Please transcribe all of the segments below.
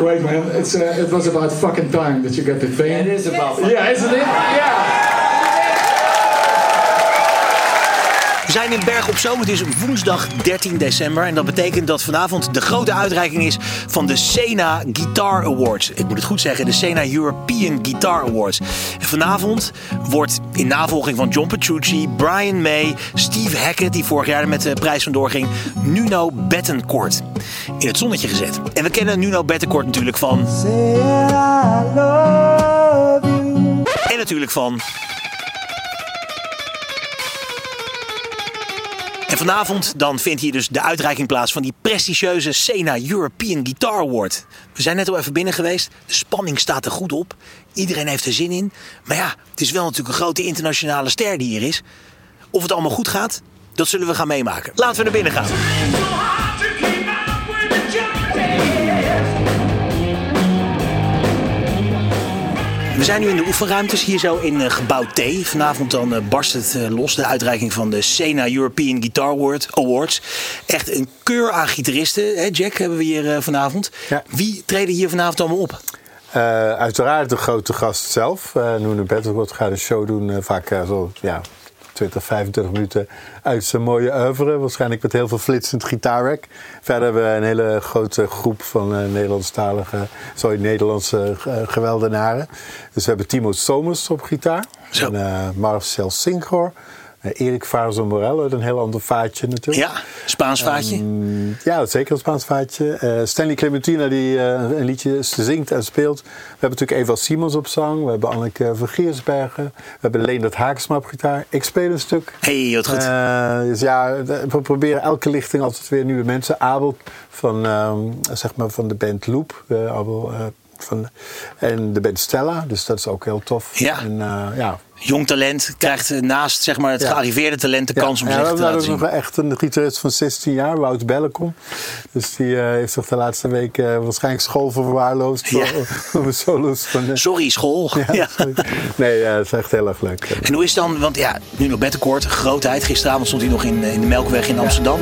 Wait, man. It's, uh, it was about fucking time that you got the thing. It is about Yeah, isn't it? Yeah. We zijn in Berg op Zoom. Het is woensdag 13 december. En dat betekent dat vanavond de grote uitreiking is van de Sena Guitar Awards. Ik moet het goed zeggen, de Sena European Guitar Awards. En vanavond wordt in navolging van John Petrucci, Brian May, Steve Hackett, die vorig jaar met de prijs vandoor ging, Nuno Bettencourt in het zonnetje gezet. En we kennen Nuno Bettencourt natuurlijk van. En natuurlijk van. Vanavond dan vindt hier dus de uitreiking plaats van die prestigieuze Sena European Guitar Award. We zijn net al even binnen geweest. De spanning staat er goed op. Iedereen heeft er zin in. Maar ja, het is wel natuurlijk een grote internationale ster die hier is. Of het allemaal goed gaat, dat zullen we gaan meemaken. Laten we naar binnen gaan. We zijn nu in de oefenruimtes hier zo in eh, gebouw T. Vanavond dan eh, barst het eh, los, de uitreiking van de Sena European Guitar Award, Awards. Echt een keur aan gitaristen, hè Jack, hebben we hier vanavond. Ja. Wie treden hier vanavond allemaal op? Uiteraard de grote gast zelf. Uh, Noene Bettelwoord gaat een show doen, vaak zo ja, 20, 25 minuten uit zijn mooie oeuvre. Waarschijnlijk met heel veel flitsend gitaarwerk. Verder hebben we een hele grote groep van eh, Nederlandstalige, sorry, Nederlandse eh, geweldenaren. Dus we hebben Timo Somers op gitaar. En eh, Marcel Sinkor. Eh, Erik Vaarzo Morello, een heel ander vaatje natuurlijk. Ja, Spaans vaatje. Mm, Ja, zeker een Spaans vaatje. Eh, Stanley Clementina die eh, een liedje zingt en speelt. We hebben natuurlijk Eva Simons op zang. We hebben Anneke van Giersbergen. We hebben Leendert Hakensma op gitaar. Ik speel een stuk. hey, wat goed. Dus ja, we proberen elke lichting altijd weer nieuwe mensen. Abel van, ehm, zeg maar van de band Loop. Abel, van, en de band Stella. Dus dat is ook heel tof. Ja. En, ja, Jong talent krijgt eh, naast zeg maar, het Ja. gearriveerde talent de kans om zich we te hebben laten zien. nog echt een gitarist van 16 jaar, Wout Bellekom. Dus die eh, heeft zich de laatste week eh, waarschijnlijk school verwaarloosd. Ja. Solos van... Sorry, school. sorry. Nee, ja, dat is echt heel erg leuk. En hoe is het dan, want ja, nu nog Bettencourt, grootheid. Gisteravond stond hij nog in, in de Melkweg in Amsterdam.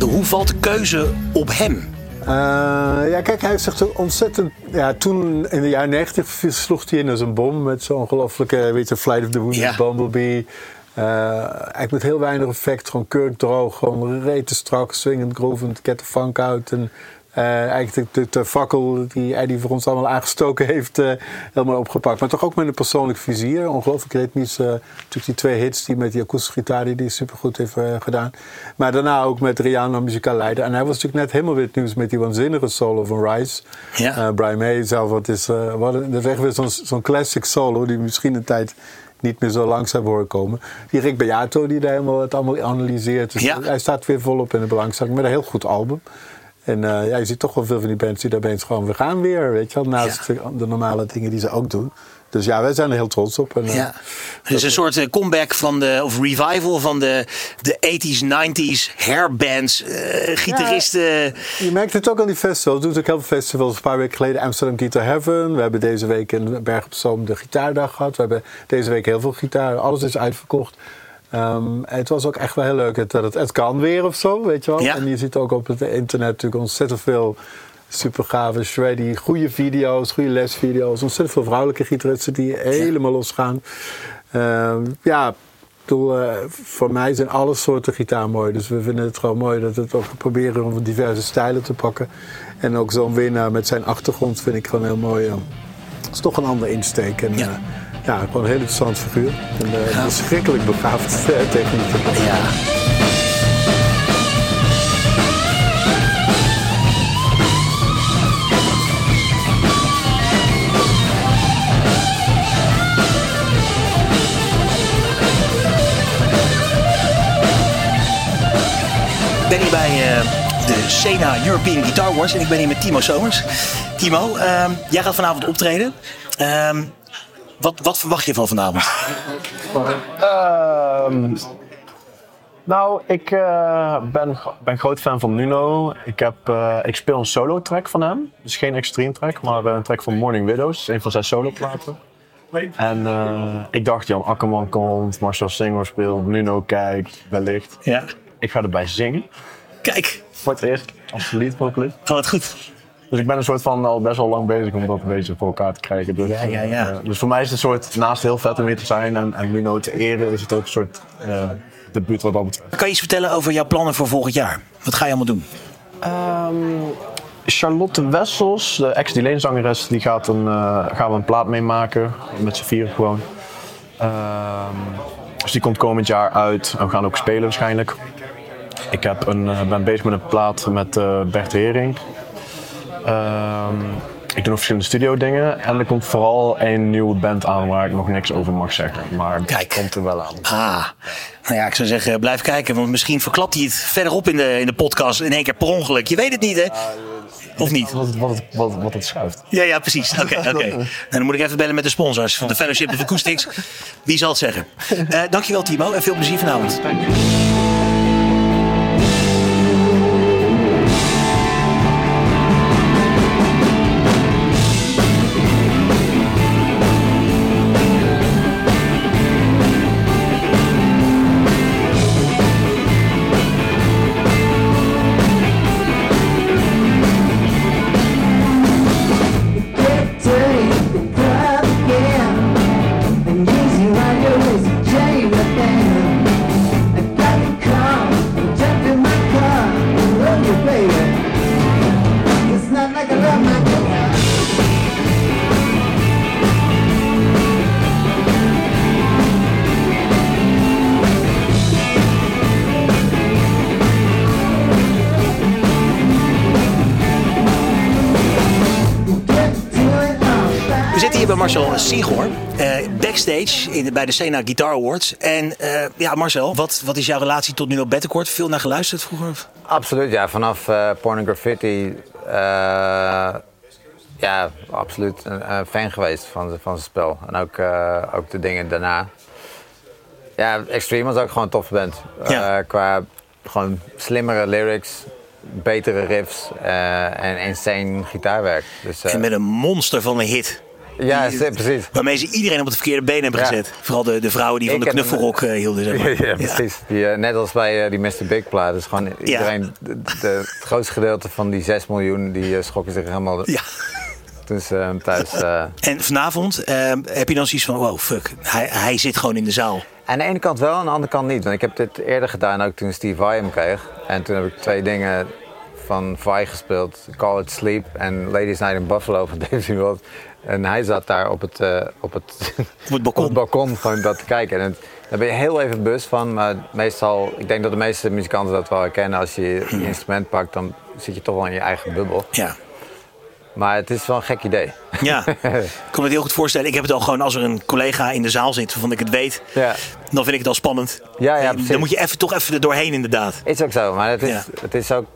Hoe valt de keuze op hem? Eh, ja, kijk, hij toch ontzettend... Ja, toen in de jaren 90 sloeg hij in als een bom met zo'n ongelofelijke, weet je, Flight of the Wounded Ja. Bumblebee. Eh, eigenlijk met heel weinig effect, gewoon kurkdroog, gewoon rete strak, swingend, groovend, get the funk out. En eh, eigenlijk de, de, fakkel die Eddie voor ons allemaal aangestoken heeft, eh, helemaal opgepakt. Maar toch ook met een persoonlijk vizier. Ongelooflijk ritmisch. eh, natuurlijk die twee hits die met die akoestische gitaar die hij supergoed heeft eh, gedaan. Maar daarna ook met Rihanna, muzikaal leider. En hij was natuurlijk net helemaal weer het nieuws met die waanzinnige solo van Rice. Ja. Eh, Brian May zelf, wat is, eh, wat, dat is echt weer zo'n classic solo die misschien een tijd niet meer zo hebben horen komen. Die Rick Beato die daar helemaal het allemaal analyseert. Dus Ja. hij staat weer volop in de belangstelling met een heel goed album. En eh, ja, je ziet toch wel veel van die bands die daar opeens gewoon, we gaan weer, weet je wel. Naast de, de normale dingen die ze ook doen. Dus ja, wij zijn er heel trots op. En, eh, Ja. Het is een soort eh, comeback van de, of revival van de, de 80s, 90s hairbands, eh, gitaristen. Je merkt het ook aan die festivals. We doen ook heel veel festivals. Een paar weken geleden Amsterdam Guitar Heaven. We hebben deze week in Berg op Zoom de gitaardag gehad. We hebben deze week heel veel gitaar. Alles is uitverkocht. Ehm, het was ook echt wel heel leuk het- dat het, het kan weer of zo, weet je wel. Ja. En je ziet ook op het internet natuurlijk ontzettend veel super gave, shreddy, goede video's, goede lesvideo's. Ontzettend veel vrouwelijke gitaristen die helemaal losgaan. Ehm, ja, bedoel, eh, voor mij zijn alle soorten gitaar mooi. Dus we vinden het gewoon mooi dat we het ook proberen om diverse stijlen te pakken. En ook zo'n winnaar met zijn achtergrond vind ik gewoon heel mooi. eh. Het is toch een ander insteek. En, Ja. Ja. gewoon een heel interessant figuur. Eh, verschrikkelijk begaafd eh, techniek. Ja. Ik ben hier bij eh, de Sena European Guitar Awards en ik ben hier met Timo Somers. Timo, ehm, jij gaat vanavond optreden. Ehm, wat, wat verwacht je van vanavond? Ehm, nou, ik eh, ben, ben groot fan van Nuno. Ik, heb, eh, ik speel een solo track van hem. Dus geen extreme track, maar een track van Morning Widows. Een van zijn solo platen. En eh, ik dacht, Jan Akkerman komt, Marcel Singer speelt, Nuno kijkt, wellicht. Ja. Ik ga erbij zingen. Kijk, Voor het eerst, als liedvocalist. gaat het goed. Dus ik ben een soort van al best wel lang bezig om dat een beetje voor elkaar te krijgen. Dus, Ja, ja, ja. eh, dus voor mij is het een soort, naast heel vet om hier te zijn en, en Nuno te eren, is het ook een soort uh, debuut wat dat betreft. Kan je iets vertellen over jouw plannen voor volgend jaar? Wat ga je allemaal doen? Charlotte Wessels, de ex-Dilene-zangeres, die gaat een, eh, gaan we een plaat meemaken. Met z'n vieren gewoon. Ehm, dus die komt komend jaar uit. En we gaan ook spelen waarschijnlijk. Ik heb een, ben bezig met een plaat met Bert Hering. Ehm, ik doe nog verschillende studio dingen. En er komt vooral een nieuwe band aan waar ik nog niks over mag zeggen. Maar Kijk. komt er wel aan. Ah, nou ja, ik zou zeggen, blijf kijken. Want misschien verklapt hij het verderop in de, in de podcast in één keer per ongeluk. Je weet het niet, hè? Of niet? Wat, het- wat, wat, wat het schuift. Ja, ja, precies. Oké, oké. Nou, dan moet ik even bellen met de sponsors van de Fellowship of Acoustics. Wie zal het zeggen? Eh, dankjewel, Timo. En veel plezier vanavond. Marcel Siegor, eh, backstage in, bij de Sena Guitar Awards. En eh, ja, Marcel, wat, wat is jouw relatie tot nu op Bettencourt? Veel naar geluisterd vroeger? Absoluut, ja. Vanaf Graffiti, eh, ja, absoluut een, fan geweest van, zijn- van zijn spel. En ook, ook de dingen daarna. Ja, Extreme was ook gewoon een toffe band. Ja. Qua gewoon slimmere lyrics, betere riffs en insane gitaarwerk. Dus, En met een monster van een hit. Ja, die- precies. Waarmee ze iedereen op het verkeerde been hebben Ja. gezet. Vooral de, de vrouwen die van de knuffelrok eh, hielden. Zeg maar. Ja, precies. Die, eh, net als bij eh, die Mr. Big plaat. Dus gewoon iedereen, de, de- het grootste gedeelte van die 6 miljoen, die uh, schokken zich helemaal Ja. toen ze hem thuis... En vanavond eh, heb je dan zoiets van, wow, fuck. Hij, hij zit gewoon in de zaal. Aan de ene kant wel, aan de andere kant niet. Want ik heb dit eerder gedaan, ook toen Steve Vai hem kreeg. En toen heb ik twee dingen van Vai gespeeld. Call It Sleep en Ladies Night in Buffalo van David World. En hij zat daar op het, eh, op het, balkon. op het balkon gewoon dat te kijken. En het- daar ben je heel even bewust van. Maar meestal, ik denk dat de meeste muzikanten dat wel herkennen. Als je je instrument pakt, dan zit je toch wel in je eigen bubbel. Ja. Maar het is wel een gek idee. Ja, ik kan me het heel goed voorstellen. Ik heb het al gewoon als er een collega in de zaal zit waarvan ik het weet. Ja. Dan vind ik het al spannend. Ja, ja, precies. dan moet je even, toch even er doorheen inderdaad. Is ook zo, maar het is, Ja. het is ook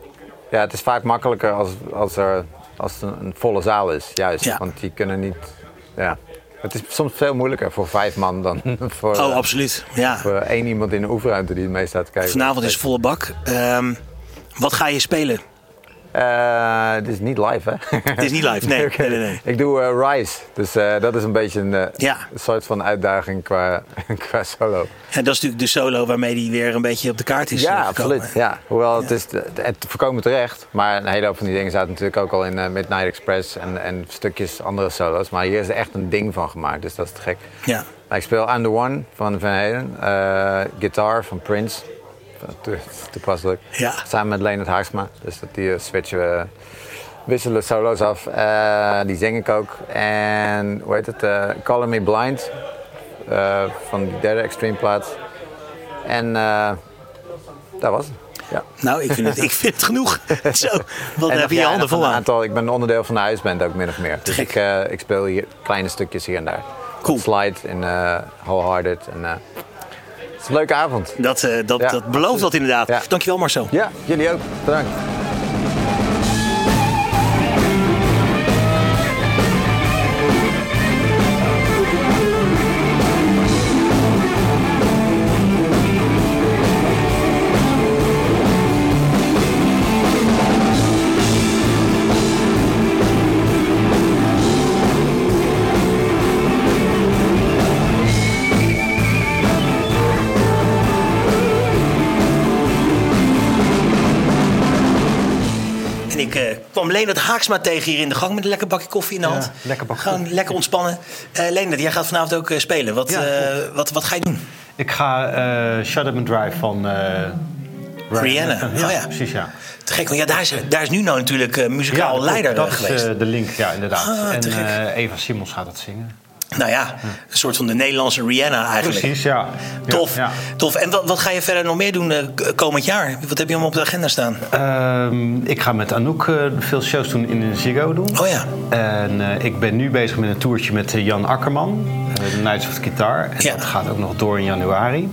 ja, het is vaak makkelijker als, als, er, als het een, een volle zaal is, juist. Ja. Want die kunnen niet. Ja. Het is soms veel moeilijker voor vijf man dan voor, Oh, absoluut. Ja. voor één iemand in de oefenruimte die het mee staat te kijken. Vanavond is volle bak. Ehm, wat ga je spelen? Eh, het is niet live, hè? Het is niet live, nee. Oké. nee, nee, nee. Ik doe eh, Rise, dus eh, dat is een beetje een, Ja. soort van uitdaging qua, qua solo. En dat is natuurlijk de solo waarmee die weer een beetje op de kaart is. Ja, absoluut. Ja. Hoewel het is het voorkomen terecht. Maar een hele hoop van die dingen zaten natuurlijk ook al in Midnight Express en, en stukjes andere solo's. Maar hier is er echt een ding van gemaakt, dus dat is te gek. Ja. Ik speel I'm the One van Van Halen. Guitar van Prince. To- Toepasselijk. Ja. Samen met Leonard Haarsma. Dus dat die eh, switchen we, wisselen solo's af. Eh, die zing ik ook. En hoe heet het? Color Me Blind. van die derde Extreme plaat. En dat was het. Ja. Nou, ik vind het, ik vind het genoeg. Zo, wat En heb je je handen nog vol een aan. aantal, ik ben onderdeel van de huisband ook min of meer. Dus ik, ik speel hier kleine stukjes hier en daar. Cool. Slide en eh Wholehearted. En, eh, het is een leuke avond. Dat, eh, dat, Ja, dat belooft dat inderdaad. Ja. Dankjewel Marcel. Ja, jullie ook. Bedankt. Leonard Haaksma tegen hier in de gang met een lekker bakje koffie in de Ja, hand. lekker bakje Gewoon lekker ontspannen. Eh Leonard, jij gaat vanavond ook eh, spelen. Wat, Ja, eh, wat, wat ga je doen? Ik ga eh Shut Up and Drive van... eh, Rihanna. Ja, Oh ja. precies, ja. Te gek, want ja, daar, is, daar is nu nou natuurlijk muzikaal dat leider Dat geweest. is eh, de link, ja, inderdaad. Ah, en Eva Simons gaat het zingen. Nou ja, een soort van de Nederlandse Rihanna eigenlijk. Precies, ja. Tof, ja. tof. En wat, wat ga je verder nog meer doen eh, komend jaar? Wat heb je allemaal op de agenda staan? Ehm, ik ga met Anouk eh, veel shows doen in de Ziggo doen. Oh ja. En eh, ik ben nu bezig met een toertje met Jan Akkerman, de Nights of Guitar. En Ja. dat gaat ook nog door in januari.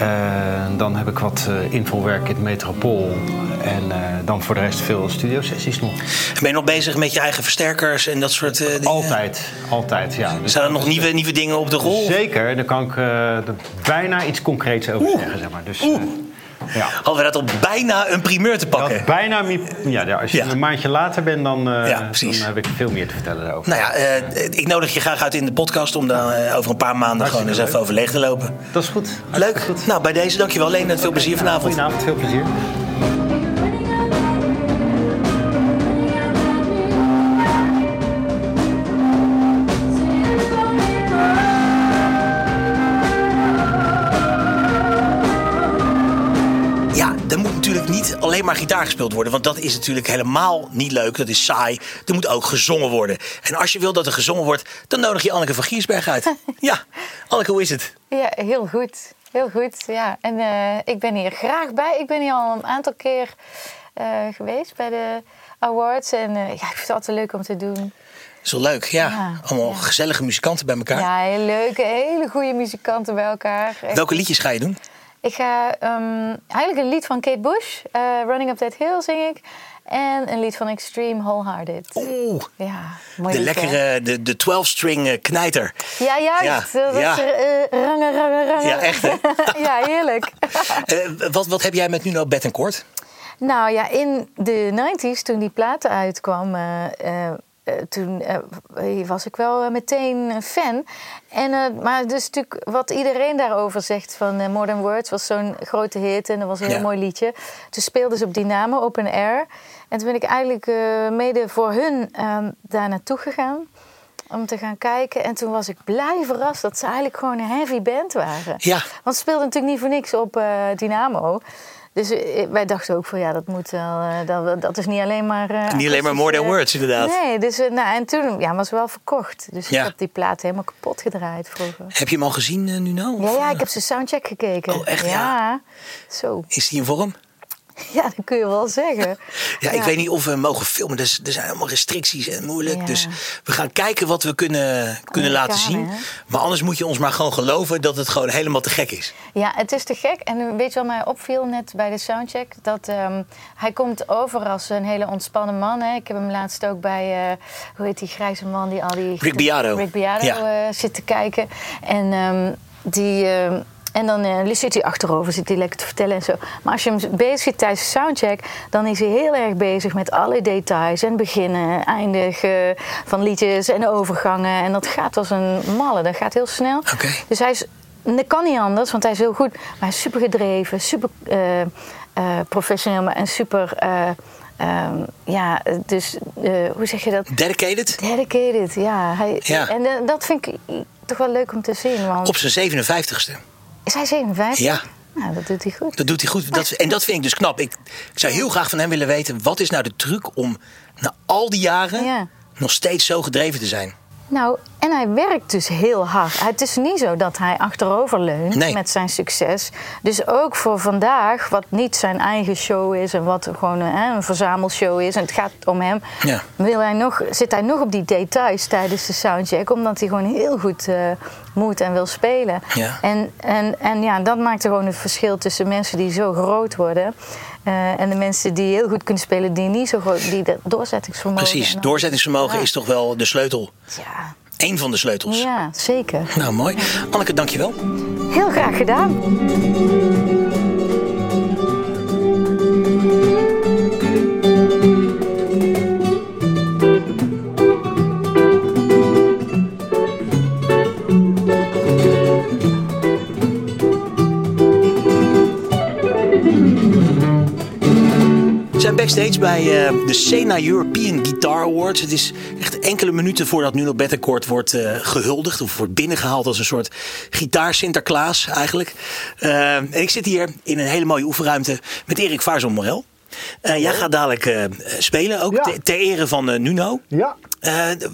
En dan heb ik wat eh invalwerk in het Metropool. En eh, dan voor de rest veel studiosessies nog. Ben je nog bezig met je eigen versterkers en dat soort eh, dingen? Altijd, altijd, ja. Dus Zijn er nog nieuwe, nieuwe dingen op de rol? Zeker, daar kan ik eh, er bijna iets concreets over zeggen, zeg maar. Dus, eh, ja. Hadden we dat al bijna een primeur te pakken? bijna, ja, als je Ja. een maandje later bent, dan, eh, dan heb ik veel meer te vertellen daarover. Nou ja, eh, ik nodig je graag uit in de podcast om daar eh, over een paar maanden gewoon eens even over leeg te lopen. Dat is goed. Leuk. Nou, bij deze dankjewel Leonard. Veel plezier vanavond. Goedenavond, veel plezier. Maar gitaar gespeeld worden. Want dat is natuurlijk helemaal niet leuk. Dat is saai. Er moet ook gezongen worden. En als je wil dat er gezongen wordt, dan nodig je Anneke van Giersberg uit. Ja, Anneke, hoe is het? Ja, heel goed. Heel goed, ja. En eh, ik ben hier graag bij. Ik ben hier al een aantal keer eh, geweest bij de awards. En eh, ja, ik vind het altijd leuk om te doen. Is wel leuk, ja. Ja, Allemaal ja. gezellige muzikanten bij elkaar. Ja, heel leuke, hele goede muzikanten bij elkaar. Welke liedjes ga je doen? Ik ga ehm, eigenlijk een lied van Kate Bush, eh, Running Up That Hill, zing ik. En een lied van Extreme Wholehearted. Oeh, Ja, mooi de hè? lekkere, de, de 12-string eh, knijter. Ja, juist. Ja, Dat ja. is er, eh, rangen, rangen, rangen. Ja, echt, hè? ja, heerlijk. Eh, wat, wat heb jij met Nuno Bettencourt? Nou ja, in de 90s, toen die platen uitkwam, eh, eh, toen eh, was ik wel eh, meteen een fan. En, eh, maar dus natuurlijk wat iedereen daarover zegt van eh, Modern Words was zo'n grote hit en dat was een heel Ja. mooi liedje. Toen speelden ze op Dynamo Open Air. En toen ben ik eigenlijk eh, mede voor hun ehm, daar naartoe gegaan. Om te gaan kijken. En toen was ik blij verrast dat ze eigenlijk gewoon een heavy band waren. Ja. Want ze speelden natuurlijk niet voor niks op eh, Dynamo. Dus eh, wij dachten ook van ja, dat moet wel. eh, dat, dat is niet alleen maar. eh, Niet alleen maar More Than Words, inderdaad. Nee, dus nou, en toen ja, was wel verkocht. Dus Ja. ik heb die plaat helemaal kapot gedraaid vroeger. Heb je hem al gezien, eh, Nuno? Ja, ja, ik heb zijn soundcheck gekeken. Oh, echt, ja? Ja. Zo. Is die in vorm? Ja, dat kun je wel zeggen. Ja, ik weet niet of we mogen filmen. Dus er zijn allemaal restricties en moeilijk. Ja. Dus we gaan kijken wat we kunnen, kunnen laten zien. hè? Maar anders moet je ons maar gewoon geloven dat het gewoon helemaal te gek is. Ja, het is te gek. En weet je wat mij opviel net bij de soundcheck? Dat ehm, hij komt over als een hele ontspannen man. Hè. Ik heb hem laatst ook bij, eh, hoe heet die grijze man die al die... Rick Beato. Rick Beato Ja. eh, zit te kijken. En ehm, die... ehm, en dan eh, zit hij achterover, zit hij lekker te vertellen en zo. Maar als je hem bezig ziet tijdens de soundcheck, dan is hij heel erg bezig met alle details en beginnen, eindigen van liedjes en overgangen. En dat gaat als een malle, dat gaat heel snel. Oké. Dus hij is, dat kan niet anders, want hij is heel goed. Maar hij is super gedreven, super eh, eh, professioneel maar en super. eh, ehm, ja, dus hoe zeg je dat? Dedicated Dedicated, ja. Hij, Ja. En dat vind ik toch wel leuk om te zien. Want op zijn 57ste. Is hij 57? Ja. Nou, dat doet hij goed. Dat doet hij goed. Dat, en dat vind ik dus knap. Ik, ik zou heel graag van hem willen weten... wat is nou de truc om na al die jaren... Ja. nog steeds zo gedreven te zijn? Nou, en hij werkt dus heel hard. Het is niet zo dat hij achterover leunt Nee. met zijn succes. Dus ook voor vandaag, wat niet zijn eigen show is en wat gewoon hè, een verzamelshow is en het gaat om hem, Ja. wil hij nog, zit hij nog op die details tijdens de soundcheck, omdat hij gewoon heel goed eh, moet en wil spelen. Ja. En, en, en ja, dat maakt gewoon het verschil tussen mensen die zo groot worden eh, en de mensen die heel goed kunnen spelen, die niet zo groot, die doorzettingsvermogen Precies, doorzettingsvermogen Ja. is toch wel de sleutel. Ja, Eén van de sleutels. ja, zeker. Nou, mooi. Anneke, dankjewel. Heel graag gedaan. Backstage bij eh, de Sena European Guitar Awards. Het is echt enkele minuten voordat Nuno Bettencourt wordt eh, gehuldigd. Of wordt binnengehaald als een soort gitaar Sinterklaas eigenlijk. Eh, en ik zit hier in een hele mooie oefenruimte met Erik Vaarson Morel. Eh, jij gaat dadelijk spelen, ook Ja. te- ter ere van Nuno. Ja.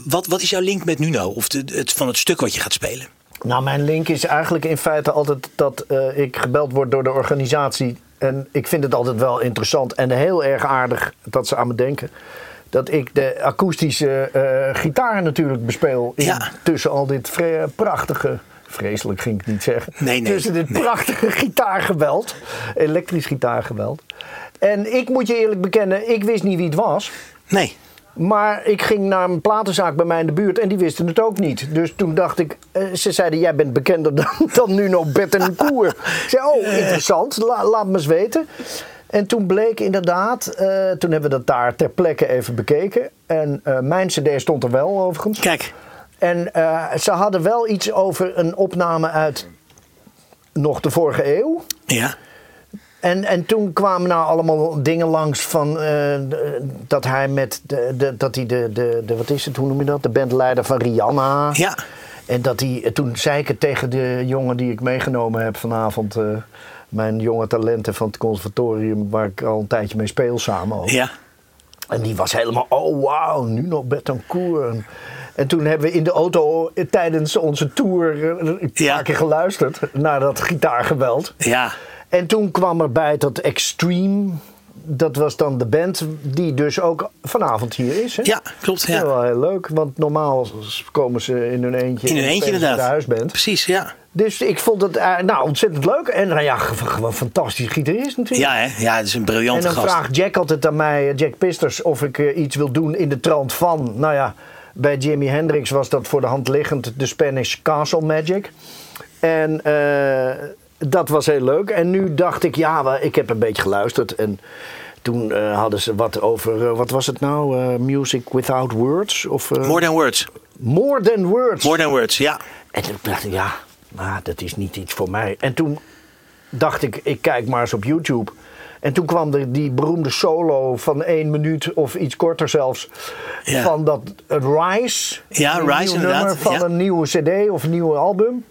Wat, wat is jouw link met Nuno? Of de, het, van het stuk wat je gaat spelen? Nou, mijn link is eigenlijk in feite altijd dat ik gebeld word door de organisatie. En ik vind het altijd wel interessant en heel erg aardig dat ze aan me denken. Dat ik de akoestische eh gitaar natuurlijk bespeel. In, Ja. Tussen al dit prachtige. Vreselijk ging ik niet zeggen. Nee, nee, tussen dit nee. prachtige gitaargeweld. Elektrisch gitaargeweld. En ik moet je eerlijk bekennen, ik wist niet wie het was. Nee. Maar ik ging naar een platenzaak bij mij in de buurt en die wisten het ook niet. Dus toen dacht ik, eh, ze zeiden jij bent bekender dan, dan Nuno Bettencourt. ik zei, oh interessant, La- laat me eens weten. En toen bleek inderdaad, eh, toen hebben we dat daar ter plekke even bekeken. En eh, mijn cd stond er wel overigens. Kijk. En ze hadden wel iets over een opname uit nog de vorige eeuw. Ja. En, en toen kwamen nou allemaal dingen langs van eh, dat hij met de, de, dat hij de, de, de wat is het, hoe noem je dat? De bandleider van Rihanna. Ja. En dat hij, toen zei ik het tegen de jongen die ik meegenomen heb vanavond, eh, mijn jonge talenten van het conservatorium, waar ik al een tijdje mee speel samen. ook. Ja. En die was helemaal, oh wauw, nu nog Betancourt. En, en toen hebben we in de auto eh, tijdens onze tour eh, een Ja. paar keer geluisterd naar dat gitaargeweld. Ja. En toen kwam erbij dat Extreme. Dat was dan de band die dus ook vanavond hier is. Hè? Ja, klopt. Dat is Ja. wel heel leuk, want normaal komen ze in hun eentje. In en eentje inderdaad. De huisband. Precies, ja. Dus ik vond het eh, nou, ontzettend leuk. En nou ja, gewoon fantastisch gitarist natuurlijk. Ja, hè? ja, het is een en briljante dan gast. vraagt Jack altijd aan mij, eh, Jack Pisters, of ik eh, iets wil doen in de trant van. Nou ja, bij Jimi Hendrix was dat voor de hand liggend de Spanish Castle Magic. En dat was heel leuk. En nu dacht ik, ja, ik heb een beetje geluisterd. En toen eh, hadden ze wat over, eh, wat was het nou? Eh, music Without Words? Of, More than words. More Than Words. More than words, ja. En toen dacht ik, ja, maar dat is niet iets voor mij. En toen dacht ik, ik kijk maar eens op YouTube. En toen kwam er die beroemde solo van één minuut of iets korter zelfs. Ja. Van dat Rise. Ja, Rise, inderdaad, van ja. een nieuwe cd of een nieuw album.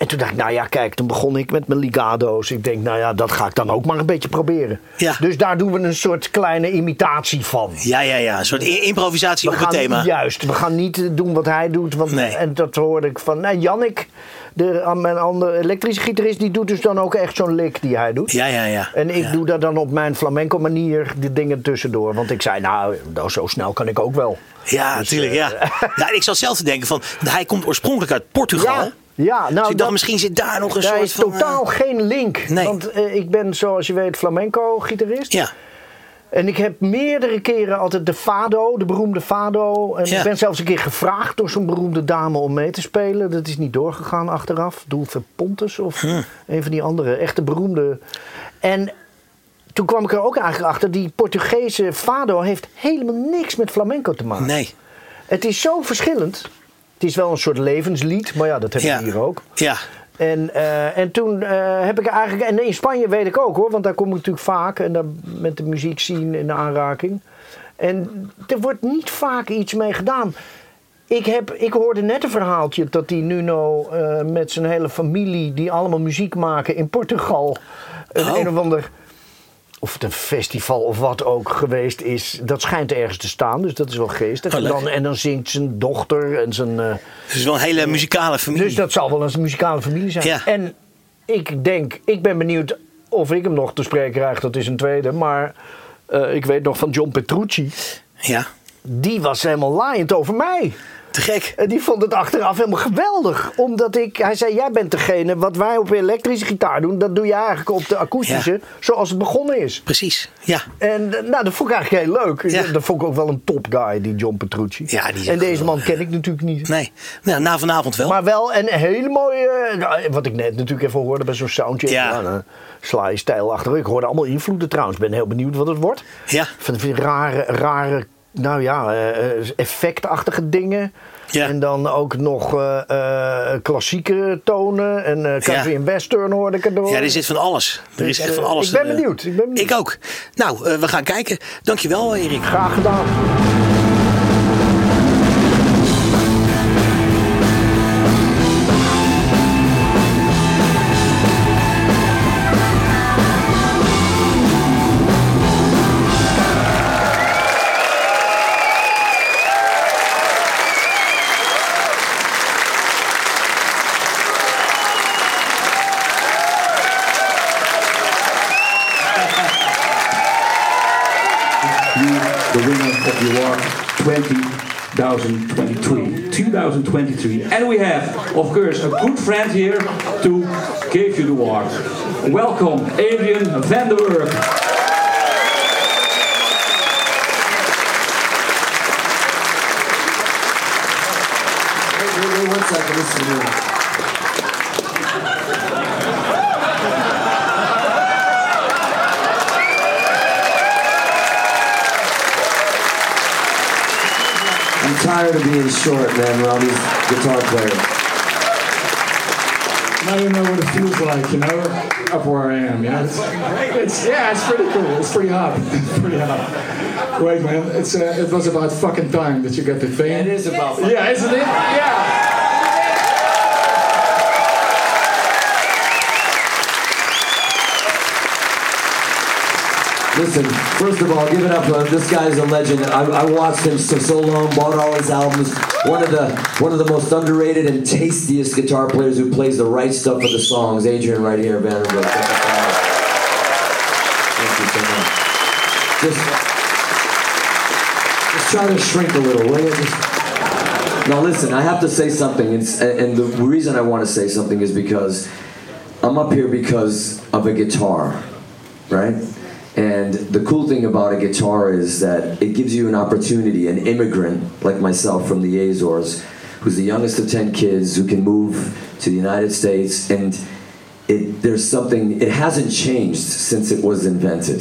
En toen dacht ik, nou ja, kijk, toen begon ik met mijn ligado's. Ik denk, nou ja, dat ga ik dan ook maar een beetje proberen. Ja. Dus daar doen we een soort kleine imitatie van. Ja, ja, ja. Een soort improvisatie We op het thema. Juist, we gaan niet eh, doen wat hij doet. Want, Nee. En dat hoorde ik van nou, Jannik, de, aan mijn andere elektrische gitarist, die doet dus dan ook echt zo'n lick die hij doet. Ja, ja, ja. En ik Ja. doe daar dan op mijn flamenco manier de dingen tussendoor. Want ik zei, nou, nou, zo snel kan ik ook wel. Ja, Dus, natuurlijk, ja. eh, ja. Ik zat zelf te denken van, hij komt oorspronkelijk uit Portugal. Ja, ja nou, dus ik dacht, dat- misschien zit daar nog een daar soort is van... totaal eh, geen link. Nee. Want eh, ik ben, zoals je weet, flamenco-gitarist. ja, En ik heb meerdere keren altijd de Fado, de beroemde Fado. En Ja. ik ben zelfs een keer gevraagd door zo'n beroemde dame om mee te spelen. Dat is niet doorgegaan achteraf. Dulce Pontes of Hm. een van die andere echte beroemde. En toen kwam ik er ook eigenlijk achter, die Portugese Fado heeft helemaal niks met flamenco te maken. nee. Het is zo verschillend. Het is wel een soort levenslied, maar ja, dat hebben Ja. we hier ook. Ja, En, eh, en toen eh, heb ik eigenlijk. En in Spanje weet ik ook hoor, want daar kom ik natuurlijk vaak. En daar met de muziek zien in de aanraking. En er wordt niet vaak iets mee gedaan. Ik, heb, ik hoorde net een verhaaltje dat die Nuno eh, met zijn hele familie, die allemaal muziek maken in Portugal, een, Oh. een of ander. Of het een festival of wat ook geweest is. Dat schijnt ergens te staan, dus dat is wel geestig. Oh, en, dan, en dan zingt zijn dochter en zijn. eh, het is wel een hele muzikale familie. dus dat zal wel een muzikale familie zijn. Ja. En ik denk, ik ben benieuwd of ik hem nog te spreken krijg. Dat is een tweede. Maar eh, ik weet nog van John Petrucci. Ja, Die was helemaal laaiend over mij. Te gek. En die vond het achteraf helemaal geweldig. Omdat ik, hij zei, jij bent degene, wat wij op elektrische gitaar doen, dat doe je eigenlijk op de akoestische, Ja. zoals het begonnen is. Precies, ja. En eh, nou, dat vond ik eigenlijk heel leuk. Ja. Dat vond ik ook wel een top guy, die John Petrucci. Ja, die en deze man eh, ken ik natuurlijk niet. Nee, nou, na vanavond wel. Maar wel een hele mooie. nou, Wat ik net natuurlijk even hoorde bij zo'n soundcheck. Ja. Ja. dan sla je stijl achter. Ik hoorde allemaal invloeden trouwens. Ik ben heel benieuwd wat het wordt. Ja. Van die rare, rare, nou ja, eh, effectachtige dingen. Ja. En dan ook nog eh, eh, klassieke tonen. En eh country Ja. en western hoorde ik erdoor. Ja, er zit van alles. Er is Dus, echt van eh, alles. ik ben Eh, benieuwd, ik ben benieuwd. Ik ook. Nou, eh, we gaan kijken. Dankjewel, Erik. Graag gedaan. The winner of the award 2023 2023 and we have of course a good friend here to give you the award. Welcome Adrian van der Werf. One second, me. I'm tired of being short, man, around these guitar players. Now you know what it feels like, you know, up where I am. You know, it's, it's yeah, it's pretty cool. It's pretty hot. It's pretty hot. Wait, man, it's uh, it was about fucking time that you got the thing. It is about Yeah, isn't it? Yeah. Listen, first of all, give it up. Uh, this guy's a legend. I, I watched him for so long, bought all his albums. One of the one of the most underrated and tastiest guitar players who plays the right stuff for the songs. Adrian, right here, Vanderbilt. Thank you so much. Just, just try to shrink a little, will you? Just, now listen, I have to say something, it's, and the reason I want to say something is because I'm up here because of a guitar, right? And the cool thing about a guitar is that it gives you an opportunity, an immigrant like myself from the Azores, who's the youngest of 10 kids who can move to the United States, and it, there's something, it hasn't changed since it was invented.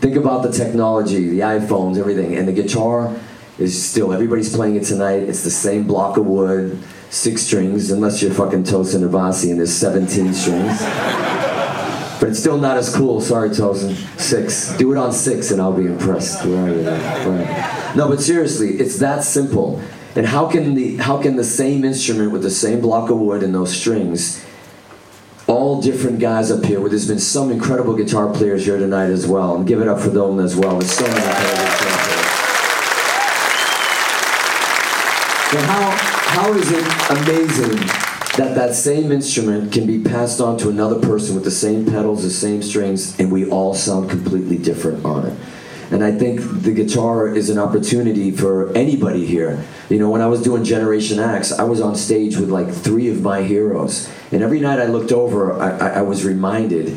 Think about the technology, the iPhones, everything, and the guitar is still, everybody's playing it tonight, it's the same block of wood, six strings, unless you're fucking Tosin Abasi and there's 17 strings. But it's still not as cool. Sorry, Tosin. Six. Do it on six, and I'll be impressed. Where are you? No, but seriously, it's that simple. And how can the how can the same instrument with the same block of wood and those strings, all different guys up here? Where there's been some incredible guitar players here tonight as well, and give it up for them as well. There's so incredible. So how how is it amazing that that same instrument can be passed on to another person with the same pedals, the same strings, and we all sound completely different on it? And I think the guitar is an opportunity for anybody here. You know, when I was doing Generation X, I was on stage with like three of my heroes. And every night I looked over, I, I, was reminded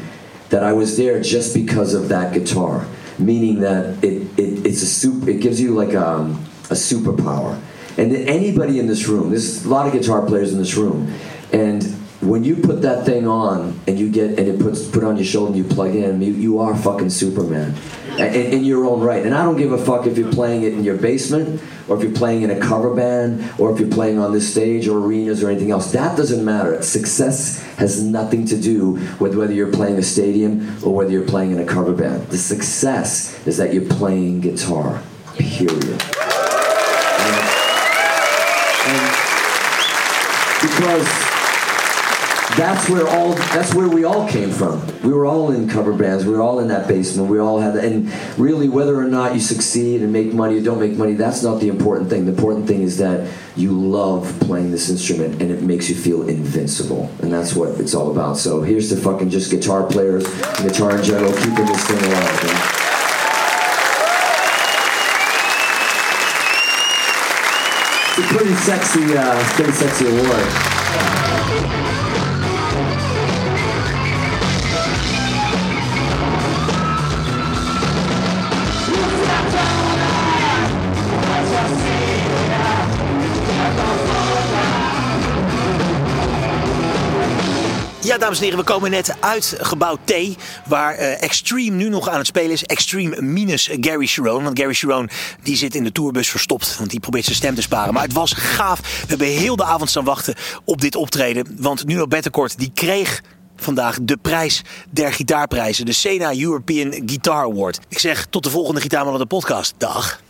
that I was there just because of that guitar. Meaning that it, it it's a soup it gives you like um, a superpower. And anybody in this room, there's a lot of guitar players in this room, and when you put that thing on and you get and it puts put on your shoulder and you plug in, you, you are fucking Superman, in, in your own right. And I don't give a fuck if you're playing it in your basement or if you're playing in a cover band or if you're playing on this stage or arenas or anything else. That doesn't matter. Success has nothing to do with whether you're playing a stadium or whether you're playing in a cover band. The success is that you're playing guitar. Period. Because that's where all that's where we all came from. We were all in cover bands. We were all in that basement. We all had that. And really, whether or not you succeed and make money or don't make money, that's not the important thing. The important thing is that you love playing this instrument and it makes you feel invincible. And that's what it's all about. So here's to fucking just guitar players and guitar in general keeping this thing alive. man. It's a pretty sexy, uh, pretty sexy award. Thank you. Ja, dames en heren, we komen net uit gebouw T, waar eh, Extreme nu nog aan het spelen is. Extreme minus Gary Sharon. Want Gary Sharon die zit in de tourbus verstopt, want die probeert zijn stem te sparen. Maar het was gaaf. We hebben heel de avond staan wachten op dit optreden. Want Nuno Bettencourt die kreeg vandaag de prijs der gitaarprijzen. De Sena European Guitar Award. Ik zeg tot de volgende Gitaarman op de podcast. Dag.